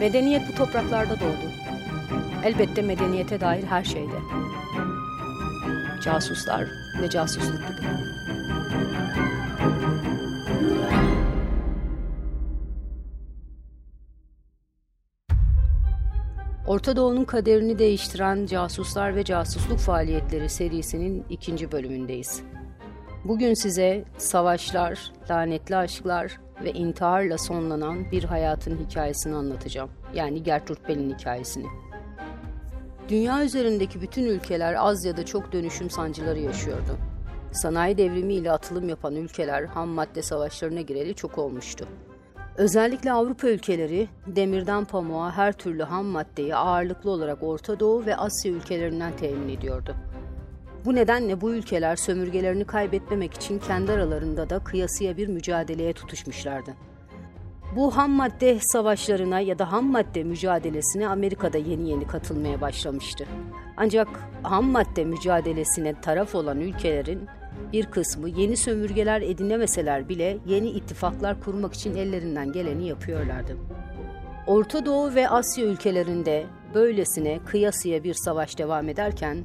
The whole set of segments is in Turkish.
Medeniyet bu topraklarda doğdu. Elbette medeniyete dair her şeyde. Casuslar ve casusluk gibi. Orta Doğu'nun kaderini değiştiren Casuslar ve Casusluk Faaliyetleri serisinin ikinci bölümündeyiz. Bugün size savaşlar, lanetli aşklar ve intiharla sonlanan bir hayatın hikayesini anlatacağım. Yani Gertrude Bell'in hikayesini. Dünya üzerindeki bütün ülkeler az ya da çok dönüşüm sancıları yaşıyordu. Sanayi devrimi ile atılım yapan ülkeler ham madde savaşlarına gireli çok olmuştu. Özellikle Avrupa ülkeleri demirden pamuğa her türlü ham maddeyi ağırlıklı olarak Orta Doğu ve Asya ülkelerinden temin ediyordu. Bu nedenle bu ülkeler sömürgelerini kaybetmemek için kendi aralarında da kıyasıya bir mücadeleye tutuşmuşlardı. Bu ham madde savaşlarına ya da ham madde mücadelesine Amerika'da yeni yeni katılmaya başlamıştı. Ancak ham madde mücadelesine taraf olan ülkelerin bir kısmı yeni sömürgeler edinemeseler bile yeni ittifaklar kurmak için ellerinden geleni yapıyorlardı. Orta Doğu ve Asya ülkelerinde böylesine kıyasıya bir savaş devam ederken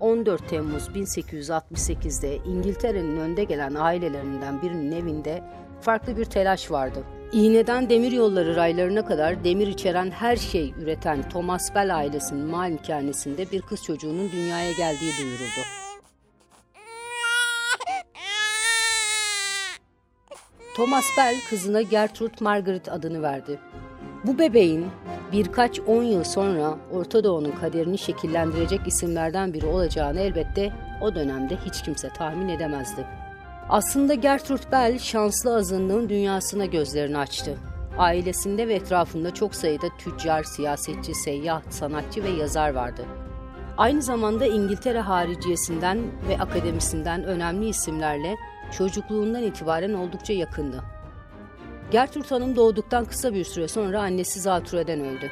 14 Temmuz 1868'de İngiltere'nin önde gelen ailelerinden birinin evinde farklı bir telaş vardı. İğneden demir yolları raylarına kadar demir içeren her şey üreten Thomas Bell ailesinin malikanesinde bir kız çocuğunun dünyaya geldiği duyuruldu. Thomas Bell kızına Gertrude Margaret adını verdi. Bu bebeğin birkaç on yıl sonra Orta Doğu'nun kaderini şekillendirecek isimlerden biri olacağını elbette o dönemde hiç kimse tahmin edemezdi. Aslında Gertrude Bell şanslı azınlığın dünyasına gözlerini açtı. Ailesinde ve etrafında çok sayıda tüccar, siyasetçi, seyyah, sanatçı ve yazar vardı. Aynı zamanda İngiltere hariciyesinden ve akademisinden önemli isimlerle çocukluğundan itibaren oldukça yakındı. Gertrude Hanım doğduktan kısa bir süre sonra annesi zatürreden öldü.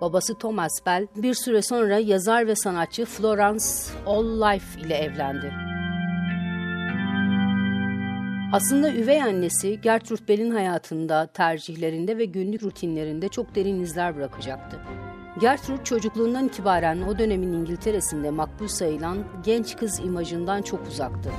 Babası Thomas Bell bir süre sonra yazar ve sanatçı Florence All-Life ile evlendi. Aslında üvey annesi Gertrude Bell'in hayatında, tercihlerinde ve günlük rutinlerinde çok derin izler bırakacaktı. Gertrude çocukluğundan itibaren o dönemin İngiltere'sinde makbul sayılan genç kız imajından çok uzaktı.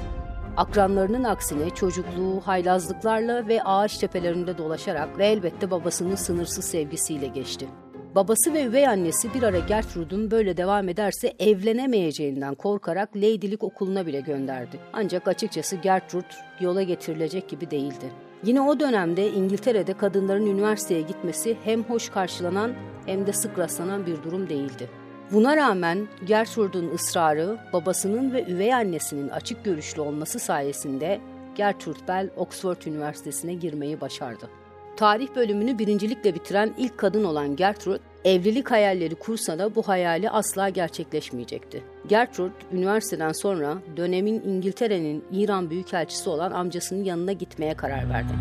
Akranlarının aksine çocukluğu haylazlıklarla ve ağaç tepelerinde dolaşarak ve elbette babasının sınırsız sevgisiyle geçti. Babası ve üvey annesi bir ara Gertrude'un böyle devam ederse evlenemeyeceğinden korkarak Lady'lik okuluna bile gönderdi. Ancak açıkçası Gertrude yola getirilecek gibi değildi. Yine o dönemde İngiltere'de kadınların üniversiteye gitmesi hem hoş karşılanan hem de sık rastlanan bir durum değildi. Buna rağmen Gertrude'un ısrarı, babasının ve üvey annesinin açık görüşlü olması sayesinde Gertrude Bell Oxford Üniversitesi'ne girmeyi başardı. Tarih bölümünü birincilikle bitiren ilk kadın olan Gertrude, evlilik hayalleri kursa da bu hayali asla gerçekleşmeyecekti. Gertrude, üniversiteden sonra dönemin İngiltere'nin İran Büyükelçisi olan amcasının yanına gitmeye karar verdi.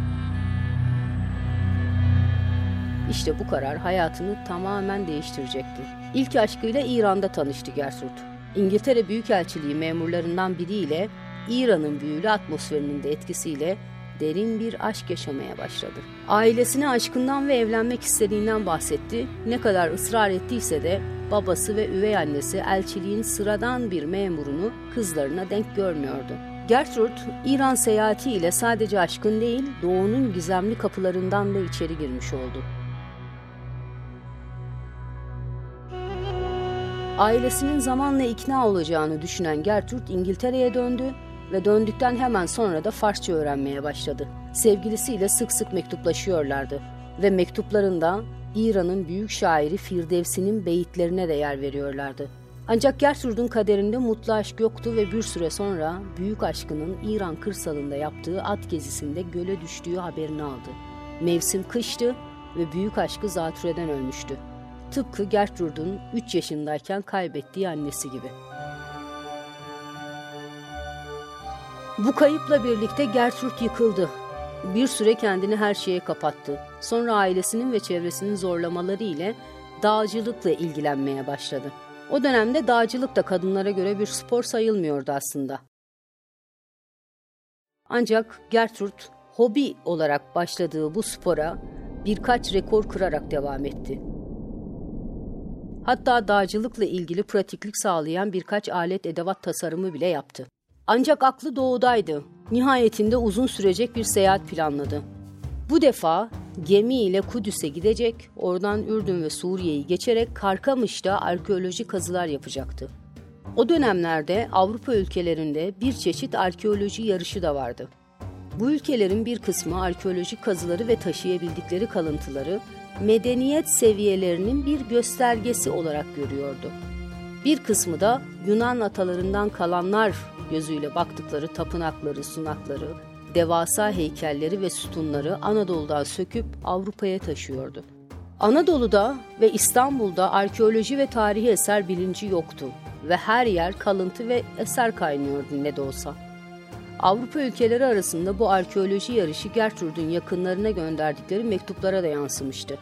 İşte bu karar hayatını tamamen değiştirecekti. İlk aşkıyla İran'da tanıştı Gertrude. İngiltere Büyükelçiliği memurlarından biriyle İran'ın büyülü atmosferinin de etkisiyle derin bir aşk yaşamaya başladı. Ailesine aşkından ve evlenmek istediğinden bahsetti. Ne kadar ısrar ettiyse de babası ve üvey annesi elçiliğin sıradan bir memurunu kızlarına denk görmüyordu. Gertrude, İran seyahatiyle sadece aşkın değil, doğunun gizemli kapılarından da içeri girmiş oldu. Ailesinin zamanla ikna olacağını düşünen Gertrude İngiltere'ye döndü ve döndükten hemen sonra da Farsça öğrenmeye başladı. Sevgilisiyle sık sık mektuplaşıyorlardı ve mektuplarında İran'ın büyük şairi Firdevsi'nin beyitlerine de yer veriyorlardı. Ancak Gertrude'un kaderinde mutlu aşk yoktu ve bir süre sonra büyük aşkının İran kırsalında yaptığı at gezisinde göle düştüğü haberini aldı. Mevsim kıştı ve büyük aşkı zatürreden ölmüştü. Tıpkı Gertrude'un 3 yaşındayken kaybettiği annesi gibi. Bu kayıpla birlikte Gertrude yıkıldı. Bir süre kendini her şeye kapattı. Sonra ailesinin ve çevresinin zorlamaları ile dağcılıkla ilgilenmeye başladı. O dönemde dağcılık da kadınlara göre bir spor sayılmıyordu aslında. Ancak Gertrude hobi olarak başladığı bu spora birkaç rekor kırarak devam etti. Hatta dağcılıkla ilgili pratiklik sağlayan birkaç alet edevat tasarımı bile yaptı. Ancak aklı doğudaydı. Nihayetinde uzun sürecek bir seyahat planladı. Bu defa gemi ile Kudüs'e gidecek, oradan Ürdün ve Suriye'yi geçerek Karkamış'ta arkeolojik kazılar yapacaktı. O dönemlerde Avrupa ülkelerinde bir çeşit arkeoloji yarışı da vardı. Bu ülkelerin bir kısmı arkeolojik kazıları ve taşıyabildikleri kalıntıları medeniyet seviyelerinin bir göstergesi olarak görüyordu. Bir kısmı da Yunan atalarından kalanlar gözüyle baktıkları tapınakları, sunakları, devasa heykelleri ve sütunları Anadolu'dan söküp Avrupa'ya taşıyordu. Anadolu'da ve İstanbul'da arkeoloji ve tarihi eser bilinci yoktu ve her yer kalıntı ve eser kaynıyordu ne de olsa. Avrupa ülkeleri arasında bu arkeoloji yarışı Gertrud'un yakınlarına gönderdikleri mektuplara da yansımıştı.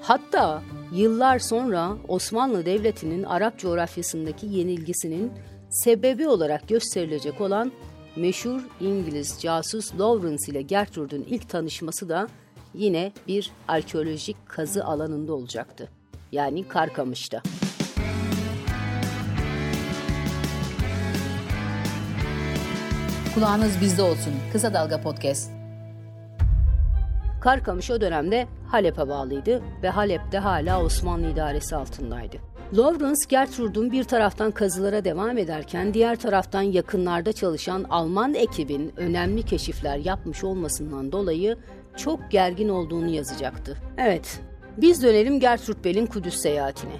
Hatta yıllar sonra Osmanlı Devleti'nin Arap coğrafyasındaki yenilgisinin sebebi olarak gösterilecek olan meşhur İngiliz casus Lawrence ile Gertrude'un ilk tanışması da yine bir arkeolojik kazı alanında olacaktı. Yani Karkamış'ta. Kulağınız bizde olsun. Kısa Dalga Podcast. Karkamış o dönemde Halep'e bağlıydı ve Halep'te hala Osmanlı idaresi altındaydı. Lawrence Gertrude'un bir taraftan kazılara devam ederken diğer taraftan yakınlarda çalışan Alman ekibin önemli keşifler yapmış olmasından dolayı çok gergin olduğunu yazacaktı. Evet, biz dönelim Gertrude Bell'in Kudüs seyahatine.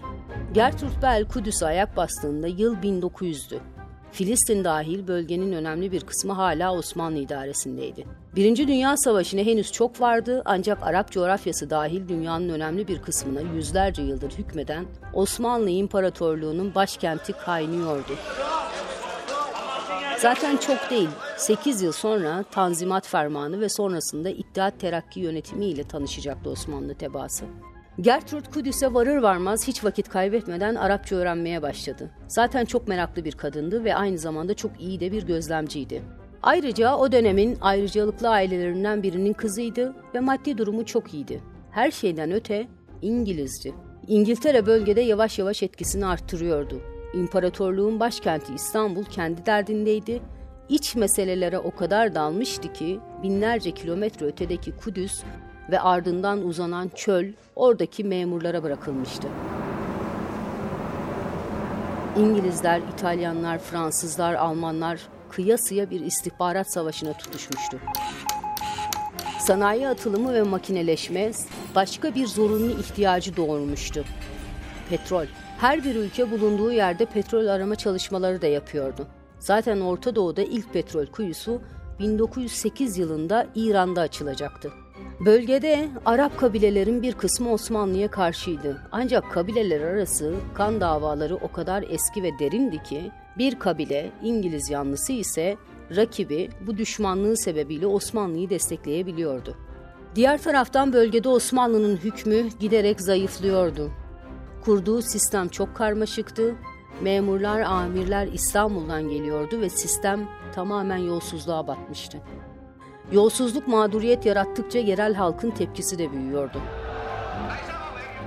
Gertrude Bell Kudüs'e ayak bastığında yıl 1900'dü. Filistin dahil bölgenin önemli bir kısmı hala Osmanlı idaresindeydi. Birinci Dünya Savaşı'na henüz çok vardı ancak Arap coğrafyası dahil dünyanın önemli bir kısmına yüzlerce yıldır hükmeden Osmanlı İmparatorluğu'nun başkenti kaynıyordu. Zaten çok değil, 8 yıl sonra Tanzimat Fermanı ve sonrasında İttihat Terakki yönetimi ile tanışacaktı Osmanlı tebaası. Gertrude Kudüs'e varır varmaz hiç vakit kaybetmeden Arapça öğrenmeye başladı. Zaten çok meraklı bir kadındı ve aynı zamanda çok iyi de bir gözlemciydi. Ayrıca o dönemin ayrıcalıklı ailelerinden birinin kızıydı ve maddi durumu çok iyiydi. Her şeyden öte İngilizdi. İngiltere bölgede yavaş yavaş etkisini arttırıyordu. İmparatorluğun başkenti İstanbul kendi derdindeydi. İç meselelere o kadar dalmıştı ki binlerce kilometre ötedeki Kudüs ve ardından uzanan çöl oradaki memurlara bırakılmıştı. İngilizler, İtalyanlar, Fransızlar, Almanlar kıyasıya bir istihbarat savaşına tutuşmuştu. Sanayi atılımı ve makineleşme başka bir zorunlu ihtiyacı doğurmuştu. Petrol. Her bir ülke bulunduğu yerde petrol arama çalışmaları da yapıyordu. Zaten Orta Doğu'da ilk petrol kuyusu 1908 yılında İran'da açılacaktı. Bölgede Arap kabilelerin bir kısmı Osmanlı'ya karşıydı. Ancak kabileler arası kan davaları o kadar eski ve derindi ki bir kabile İngiliz yanlısı ise rakibi bu düşmanlığı sebebiyle Osmanlı'yı destekleyebiliyordu. Diğer taraftan bölgede Osmanlı'nın hükmü giderek zayıflıyordu. Kurduğu sistem çok karmaşıktı. Memurlar, amirler İstanbul'dan geliyordu ve sistem tamamen yolsuzluğa batmıştı. Yolsuzluk mağduriyet yarattıkça yerel halkın tepkisi de büyüyordu.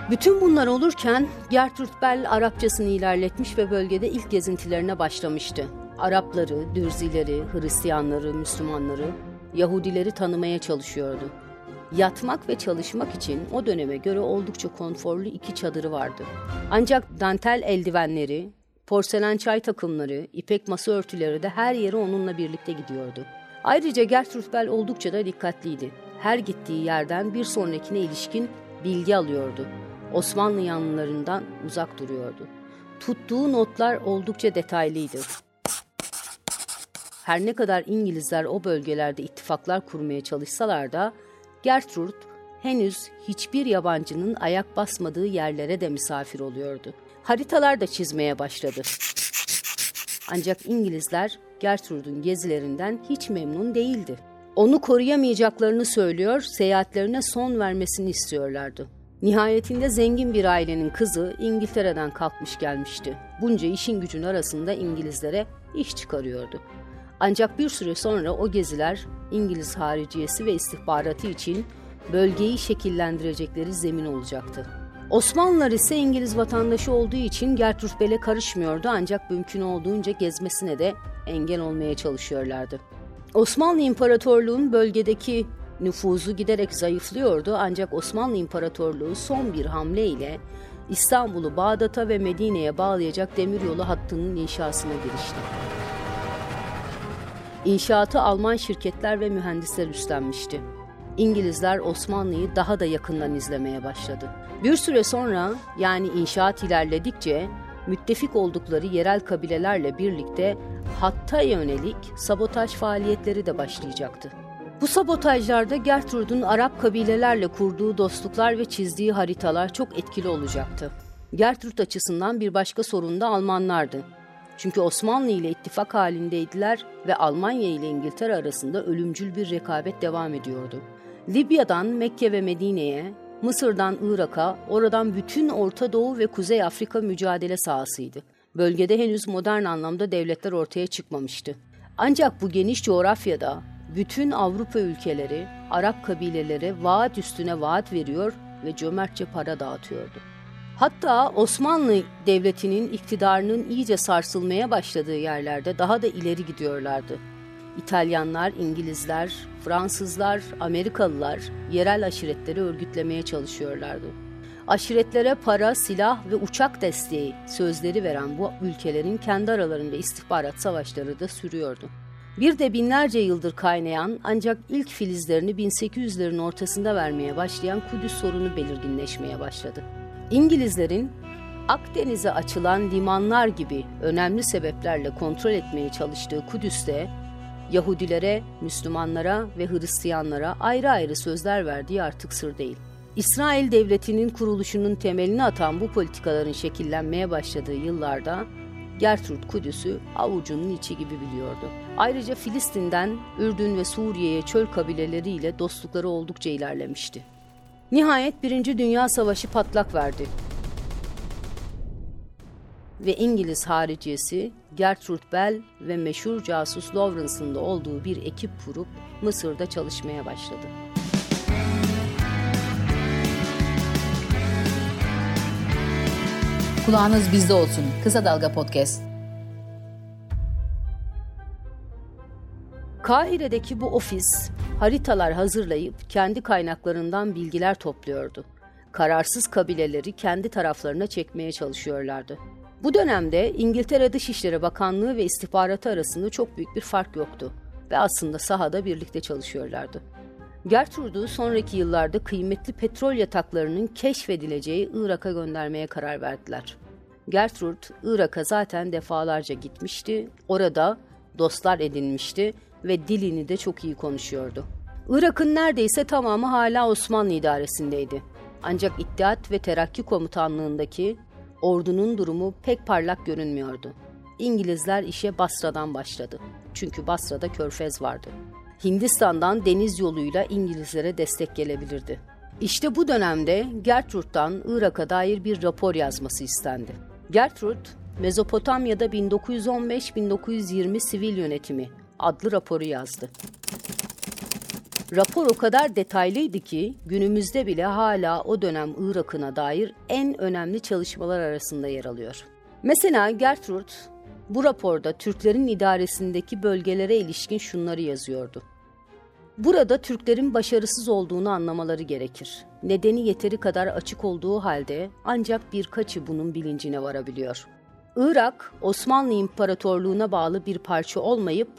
Bütün bunlar olurken Gertrude Bell Arapçasını ilerletmiş ve bölgede ilk gezintilerine başlamıştı. Arapları, Dürzileri, Hristiyanları, Müslümanları, Yahudileri tanımaya çalışıyordu. Yatmak ve çalışmak için o döneme göre oldukça konforlu iki çadırı vardı. Ancak dantel eldivenleri, porselen çay takımları, ipek masa örtüleri de her yere onunla birlikte gidiyordu. Ayrıca Gertrude Bell oldukça da dikkatliydi. Her gittiği yerden bir sonrakine ilişkin bilgi alıyordu. Osmanlı yanlılarından uzak duruyordu. Tuttuğu notlar oldukça detaylıydı. Her ne kadar İngilizler o bölgelerde ittifaklar kurmaya çalışsalar da Gertrude henüz hiçbir yabancının ayak basmadığı yerlere de misafir oluyordu. Haritalar da çizmeye başladı. Ancak İngilizler Gertrude'un gezilerinden hiç memnun değildi. Onu koruyamayacaklarını söylüyor, seyahatlerine son vermesini istiyorlardı. Nihayetinde zengin bir ailenin kızı İngiltere'den kalkmış gelmişti. Bunca işin gücün arasında İngilizlere iş çıkarıyordu. Ancak bir süre sonra o geziler İngiliz hariciyesi ve istihbaratı için bölgeyi şekillendirecekleri zemin olacaktı. Osmanlılar ise İngiliz vatandaşı olduğu için Gertrud Bell'e karışmıyordu ancak mümkün olduğunca gezmesine de engel olmaya çalışıyorlardı. Osmanlı İmparatorluğu'nun bölgedeki nüfuzu giderek zayıflıyordu ancak Osmanlı İmparatorluğu son bir hamle ile İstanbul'u Bağdat'a ve Medine'ye bağlayacak demiryolu hattının inşasına girişti. İnşaatı Alman şirketler ve mühendisler üstlenmişti. İngilizler Osmanlı'yı daha da yakından izlemeye başladı. Bir süre sonra yani inşaat ilerledikçe müttefik oldukları yerel kabilelerle birlikte hatta yönelik sabotaj faaliyetleri de başlayacaktı. Bu sabotajlarda Gertrud'un Arap kabilelerle kurduğu dostluklar ve çizdiği haritalar çok etkili olacaktı. Gertrud açısından bir başka sorun da Almanlardı. Çünkü Osmanlı ile ittifak halindeydiler ve Almanya ile İngiltere arasında ölümcül bir rekabet devam ediyordu. Libya'dan Mekke ve Medine'ye, Mısır'dan Irak'a, oradan bütün Orta Doğu ve Kuzey Afrika mücadele sahasıydı. Bölgede henüz modern anlamda devletler ortaya çıkmamıştı. Ancak bu geniş coğrafyada bütün Avrupa ülkeleri Arap kabilelere vaat üstüne vaat veriyor ve cömertçe para dağıtıyordu. Hatta Osmanlı Devleti'nin iktidarının iyice sarsılmaya başladığı yerlerde daha da ileri gidiyorlardı. İtalyanlar, İngilizler, Fransızlar, Amerikalılar yerel aşiretleri örgütlemeye çalışıyorlardı. Aşiretlere para, silah ve uçak desteği sözleri veren bu ülkelerin kendi aralarında istihbarat savaşları da sürüyordu. Bir de binlerce yıldır kaynayan ancak ilk filizlerini 1800'lerin ortasında vermeye başlayan Kudüs sorunu belirginleşmeye başladı. İngilizlerin Akdeniz'e açılan limanlar gibi önemli sebeplerle kontrol etmeye çalıştığı Kudüs'te Yahudilere, Müslümanlara ve Hristiyanlara ayrı ayrı sözler verdiği artık sır değil. İsrail devletinin kuruluşunun temelini atan bu politikaların şekillenmeye başladığı yıllarda Gertrud Kudüs'ü avucunun içi gibi biliyordu. Ayrıca Filistin'den Ürdün ve Suriye'ye çöl kabileleriyle dostlukları oldukça ilerlemişti. Nihayet Birinci Dünya Savaşı patlak verdi. Ve İngiliz hariciyesi Gertrude Bell ve meşhur casus Lawrence'ın da olduğu bir ekip kurup Mısır'da çalışmaya başladı. Kulağınız bizde olsun. Kısa Dalga Podcast. Kahire'deki bu ofis haritalar hazırlayıp kendi kaynaklarından bilgiler topluyordu. Kararsız kabileleri kendi taraflarına çekmeye çalışıyorlardı. Bu dönemde İngiltere Dışişleri Bakanlığı ve istihbaratı arasında çok büyük bir fark yoktu ve aslında sahada birlikte çalışıyorlardı. Gertrude'u sonraki yıllarda kıymetli petrol yataklarının keşfedileceği Irak'a göndermeye karar verdiler. Gertrude, Irak'a zaten defalarca gitmişti, orada dostlar edinmişti ve dilini de çok iyi konuşuyordu. Irak'ın neredeyse tamamı hala Osmanlı idaresindeydi. Ancak İttihat ve Terakki Komutanlığındaki ordunun durumu pek parlak görünmüyordu. İngilizler işe Basra'dan başladı. Çünkü Basra'da körfez vardı. Hindistan'dan deniz yoluyla İngilizlere destek gelebilirdi. İşte bu dönemde Gertrude'dan Irak'a dair bir rapor yazması istendi. Gertrude, Mezopotamya'da 1915-1920 sivil yönetimi adlı raporu yazdı. Rapor o kadar detaylıydı ki günümüzde bile hala o dönem Irak'ına dair en önemli çalışmalar arasında yer alıyor. Mesela Gertrude bu raporda Türklerin idaresindeki bölgelere ilişkin şunları yazıyordu. Burada Türklerin başarısız olduğunu anlamaları gerekir. Nedeni yeteri kadar açık olduğu halde ancak birkaçı bunun bilincine varabiliyor. Irak, Osmanlı İmparatorluğu'na bağlı bir parça olmayıp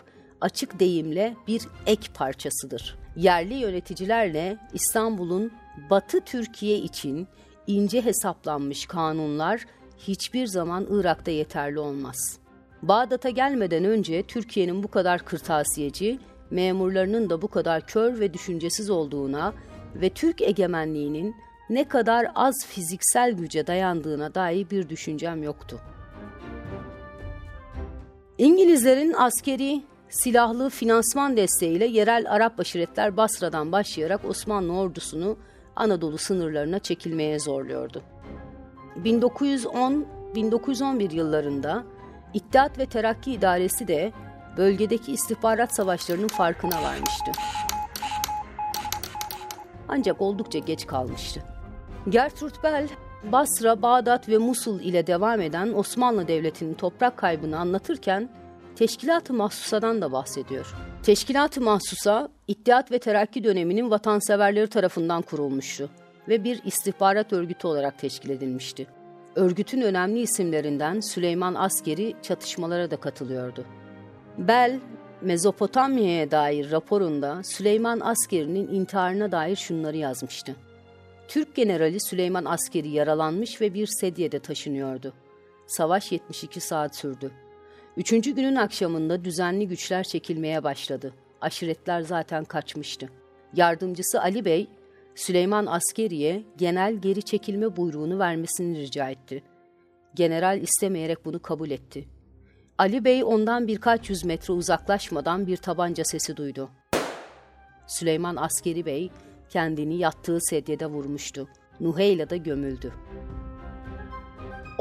açık deyimle bir ek parçasıdır. Yerli yöneticilerle İstanbul'un Batı Türkiye için ince hesaplanmış kanunlar hiçbir zaman Irak'ta yeterli olmaz. Bağdat'a gelmeden önce Türkiye'nin bu kadar kırtasiyeci, memurlarının da bu kadar kör ve düşüncesiz olduğuna ve Türk egemenliğinin ne kadar az fiziksel güce dayandığına dair bir düşüncem yoktu. İngilizlerin askeri, silahlı finansman desteğiyle yerel Arap aşiretler Basra'dan başlayarak Osmanlı ordusunu Anadolu sınırlarına çekilmeye zorluyordu. 1910-1911 yıllarında İttihat ve Terakki İdaresi de bölgedeki istihbarat savaşlarının farkına varmıştı. Ancak oldukça geç kalmıştı. Gertrude Bell, Basra, Bağdat ve Musul ile devam eden Osmanlı Devleti'nin toprak kaybını anlatırken Teşkilat-ı Mahsusa'dan da bahsediyor. Teşkilat-ı Mahsusa, İttihat ve Terakki döneminin vatanseverleri tarafından kurulmuştu ve bir istihbarat örgütü olarak teşkil edilmişti. Örgütün önemli isimlerinden Süleyman Askeri çatışmalara da katılıyordu. Bell, Mezopotamya'ya dair raporunda Süleyman Askeri'nin intiharına dair şunları yazmıştı. Türk generali Süleyman Askeri yaralanmış ve bir sedyede taşınıyordu. Savaş 72 saat sürdü. Üçüncü günün akşamında düzenli güçler çekilmeye başladı. Aşiretler zaten kaçmıştı. Yardımcısı Ali Bey, Süleyman Askeri'ye genel geri çekilme buyruğunu vermesini rica etti. General istemeyerek bunu kabul etti. Ali Bey ondan birkaç yüz metre uzaklaşmadan bir tabanca sesi duydu. Süleyman Askeri Bey kendini yattığı sedyede vurmuştu. Nuheyla'da gömüldü.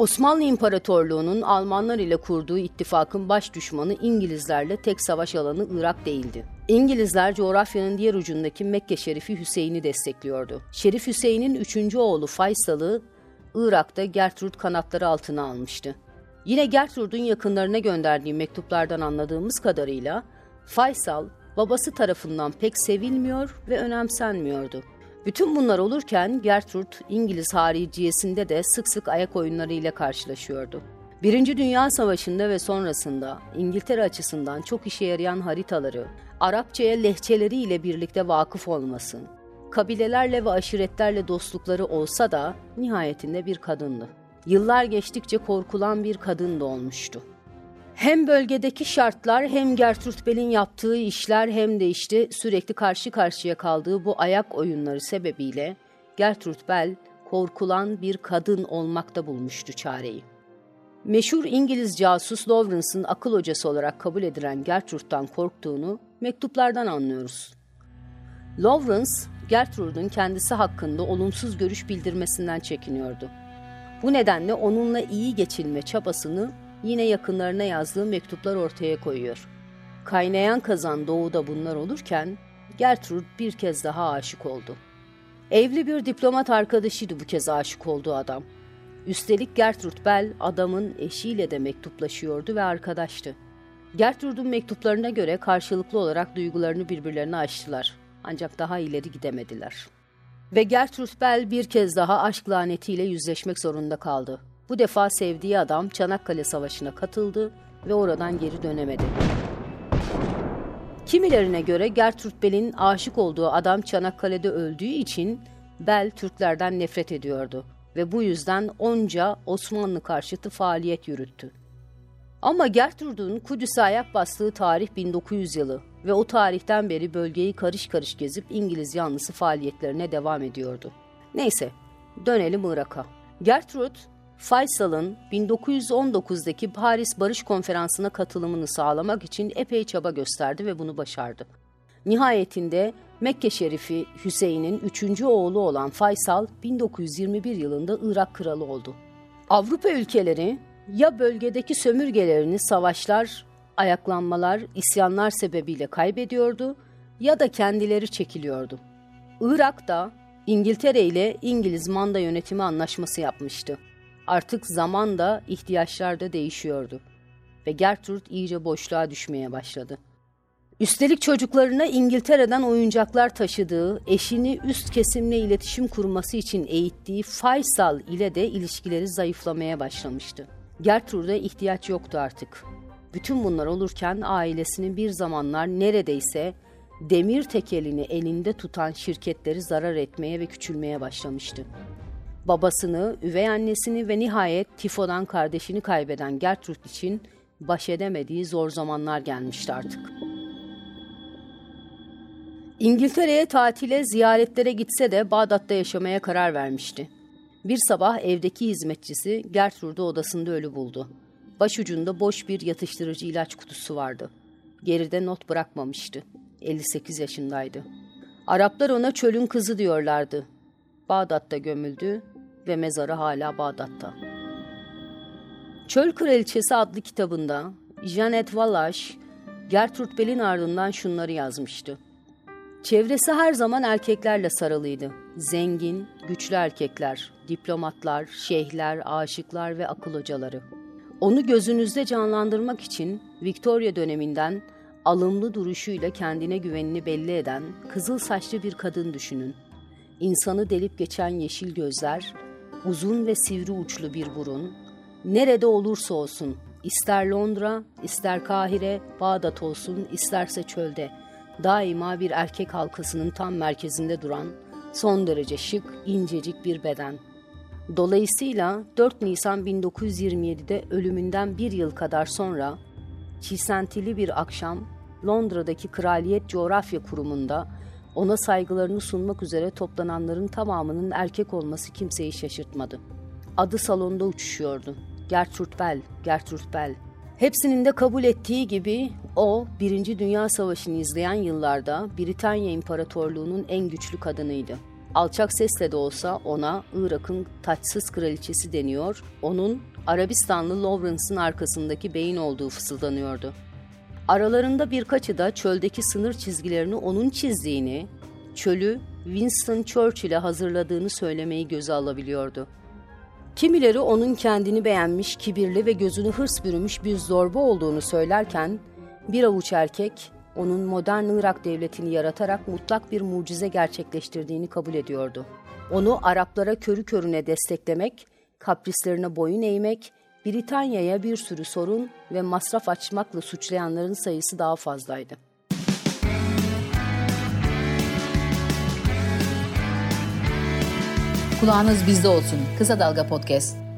Osmanlı İmparatorluğu'nun Almanlar ile kurduğu ittifakın baş düşmanı İngilizlerle tek savaş alanı Irak değildi. İngilizler coğrafyanın diğer ucundaki Mekke Şerifi Hüseyin'i destekliyordu. Şerif Hüseyin'in üçüncü oğlu Faysal'ı Irak'ta Gertrud kanatları altına almıştı. Yine Gertrud'un yakınlarına gönderdiği mektuplardan anladığımız kadarıyla Faysal babası tarafından pek sevilmiyor ve önemsenmiyordu. Bütün bunlar olurken Gertrude İngiliz hariciyesinde de sık sık ayak oyunları ile karşılaşıyordu. Birinci Dünya Savaşı'nda ve sonrasında İngiltere açısından çok işe yarayan haritaları, Arapçaya lehçeleriyle birlikte vakıf olması, kabilelerle ve aşiretlerle dostlukları olsa da nihayetinde bir kadındı. Yıllar geçtikçe korkulan bir kadın da olmuştu. Hem bölgedeki şartlar hem Gertrude Bell'in yaptığı işler hem de işte sürekli karşı karşıya kaldığı bu ayak oyunları sebebiyle Gertrude Bell korkulan bir kadın olmakta bulmuştu çareyi. Meşhur İngiliz casus Lawrence'ın akıl hocası olarak kabul edilen Gertrude'dan korktuğunu mektuplardan anlıyoruz. Lawrence, Gertrude'un kendisi hakkında olumsuz görüş bildirmesinden çekiniyordu. Bu nedenle onunla iyi geçinme çabasını yine yakınlarına yazdığı mektuplar ortaya koyuyor. Kaynayan kazan doğuda bunlar olurken Gertrude bir kez daha aşık oldu. Evli bir diplomat arkadaşıydı bu kez aşık olduğu adam. Üstelik Gertrude Bell adamın eşiyle de mektuplaşıyordu ve arkadaştı. Gertrude'un mektuplarına göre karşılıklı olarak duygularını birbirlerine açtılar. Ancak daha ileri gidemediler. Ve Gertrude Bell bir kez daha aşk lanetiyle yüzleşmek zorunda kaldı. Bu defa sevdiği adam Çanakkale Savaşı'na katıldı ve oradan geri dönemedi. Kimilerine göre Gertrude Bell'in aşık olduğu adam Çanakkale'de öldüğü için Bell Türklerden nefret ediyordu ve bu yüzden onca Osmanlı karşıtı faaliyet yürüttü. Ama Gertrude'un Kudüs'e ayak bastığı tarih 1900 yılı ve o tarihten beri bölgeyi karış karış gezip İngiliz yanlısı faaliyetlerine devam ediyordu. Neyse, dönelim Irak'a. Gertrude, Faysal'ın 1919'daki Paris Barış Konferansı'na katılımını sağlamak için epey çaba gösterdi ve bunu başardı. Nihayetinde Mekke Şerifi Hüseyin'in üçüncü oğlu olan Faysal 1921 yılında Irak kralı oldu. Avrupa ülkeleri ya bölgedeki sömürgelerini savaşlar, ayaklanmalar, isyanlar sebebiyle kaybediyordu ya da kendileri çekiliyordu. Irak da İngiltere ile İngiliz manda yönetimi anlaşması yapmıştı. Artık zaman da ihtiyaçlar da değişiyordu ve Gertrude iyice boşluğa düşmeye başladı. Üstelik çocuklarına İngiltere'den oyuncaklar taşıdığı, eşini üst kesimle iletişim kurması için eğittiği Faysal ile de ilişkileri zayıflamaya başlamıştı. Gertrude'e ihtiyaç yoktu artık. Bütün bunlar olurken ailesinin bir zamanlar neredeyse demir tekelini elinde tutan şirketleri zarar etmeye ve küçülmeye başlamıştı. Babasını, üvey annesini ve nihayet tifodan kardeşini kaybeden Gertrude için baş edemediği zor zamanlar gelmişti artık. İngiltere'ye tatile, ziyaretlere gitse de Bağdat'ta yaşamaya karar vermişti. Bir sabah evdeki hizmetçisi Gertrude'u odasında ölü buldu. Başucunda boş bir yatıştırıcı ilaç kutusu vardı. Geride not bırakmamıştı. 58 yaşındaydı. Araplar ona çölün kızı diyorlardı. Bağdat'ta gömüldü ve mezarı hala Bağdat'ta. Çöl Kraliçesi adlı kitabında Janet Wallace, Gertrude Bell'in ardından şunları yazmıştı. Çevresi her zaman erkeklerle sarılıydı. Zengin, güçlü erkekler, diplomatlar, şeyhler, aşıklar ve akıl hocaları. Onu gözünüzde canlandırmak için Victoria döneminden alımlı duruşuyla kendine güvenini belli eden kızıl saçlı bir kadın düşünün. İnsanı delip geçen yeşil gözler, uzun ve sivri uçlu bir burun, nerede olursa olsun, ister Londra, ister Kahire, Bağdat olsun, isterse çölde, daima bir erkek halkasının tam merkezinde duran, son derece şık, incecik bir beden. Dolayısıyla 4 Nisan 1927'de ölümünden bir yıl kadar sonra çisentili bir akşam Londra'daki Kraliyet Coğrafya Kurumu'nda ona saygılarını sunmak üzere toplananların tamamının erkek olması kimseyi şaşırtmadı. Adı salonda uçuşuyordu. Gertrude Bell, Gertrude Bell. Hepsinin de kabul ettiği gibi o, Birinci Dünya Savaşı'nı izleyen yıllarda Britanya İmparatorluğu'nun en güçlü kadınıydı. Alçak sesle de olsa ona Irak'ın taçsız kraliçesi deniyor, onun Arabistanlı Lawrence'ın arkasındaki beyin olduğu fısıldanıyordu. Aralarında birkaçı da çöldeki sınır çizgilerini onun çizdiğini, çölü Winston Churchill'e hazırladığını söylemeyi göze alabiliyordu. Kimileri onun kendini beğenmiş, kibirli ve gözünü hırs bürümüş bir zorba olduğunu söylerken, bir avuç erkek onun modern Irak devletini yaratarak mutlak bir mucize gerçekleştirdiğini kabul ediyordu. Onu Araplara körü körüne desteklemek, kaprislerine boyun eğmek, Britanya'ya bir sürü sorun ve masraf açmakla suçlayanların sayısı daha fazlaydı. Kulağınız bizde olsun. Kısa Dalga Podcast.